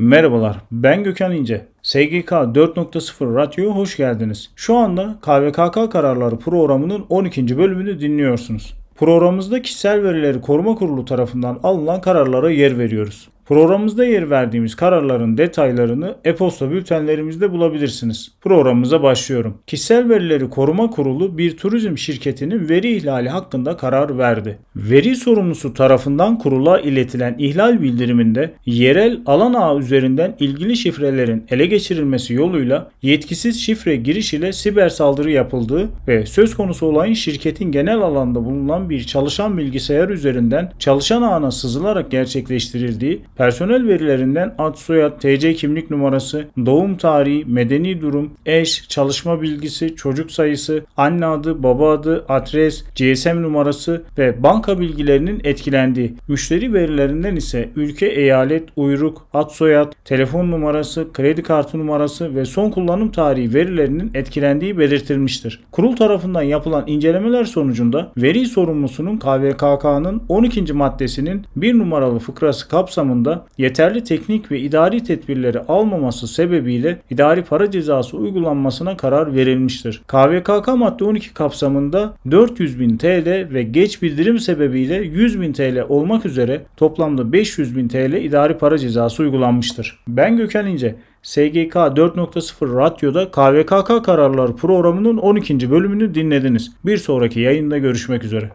Merhabalar, ben Gökhan İnce. SGK 4.0 Radyo'ya hoş geldiniz. Şu anda KVKK kararları programının 12. bölümünü dinliyorsunuz. Programımızda kişisel verileri koruma kurulu tarafından alınan kararlara yer veriyoruz. Programımızda yer verdiğimiz kararların detaylarını e-posta bültenlerimizde bulabilirsiniz. Programımıza başlıyorum. Kişisel Verileri Koruma Kurulu bir turizm şirketinin veri ihlali hakkında karar verdi. Veri sorumlusu tarafından kurula iletilen ihlal bildiriminde yerel alan ağı üzerinden ilgili şifrelerin ele geçirilmesi yoluyla yetkisiz şifre giriş ile siber saldırı yapıldığı ve söz konusu olayın şirketin genel alanda bulunan bir çalışan bilgisayar üzerinden çalışan ağına sızılarak gerçekleştirildiği personel verilerinden ad soyad, TC kimlik numarası, doğum tarihi, medeni durum, eş, çalışma bilgisi, çocuk sayısı, anne adı, baba adı, adres, GSM numarası ve banka bilgilerinin etkilendiği, müşteri verilerinden ise ülke, eyalet, uyruk, ad soyad, telefon numarası, kredi kartı numarası ve son kullanım tarihi verilerinin etkilendiği belirtilmiştir. Kurul tarafından yapılan incelemeler sonucunda veri sorumlusunun KVKK'nın 12. maddesinin 1 numaralı fıkrası kapsamında yeterli teknik ve idari tedbirleri almaması sebebiyle idari para cezası uygulanmasına karar verilmiştir. KVKK madde 12 kapsamında 400 bin TL ve geç bildirim sebebiyle 100 bin TL olmak üzere toplamda 500 bin TL idari para cezası uygulanmıştır. Ben Gökhan İnce. SGK 4.0 Radyo'da KVKK kararları programının 12. bölümünü dinlediniz. Bir sonraki yayında görüşmek üzere.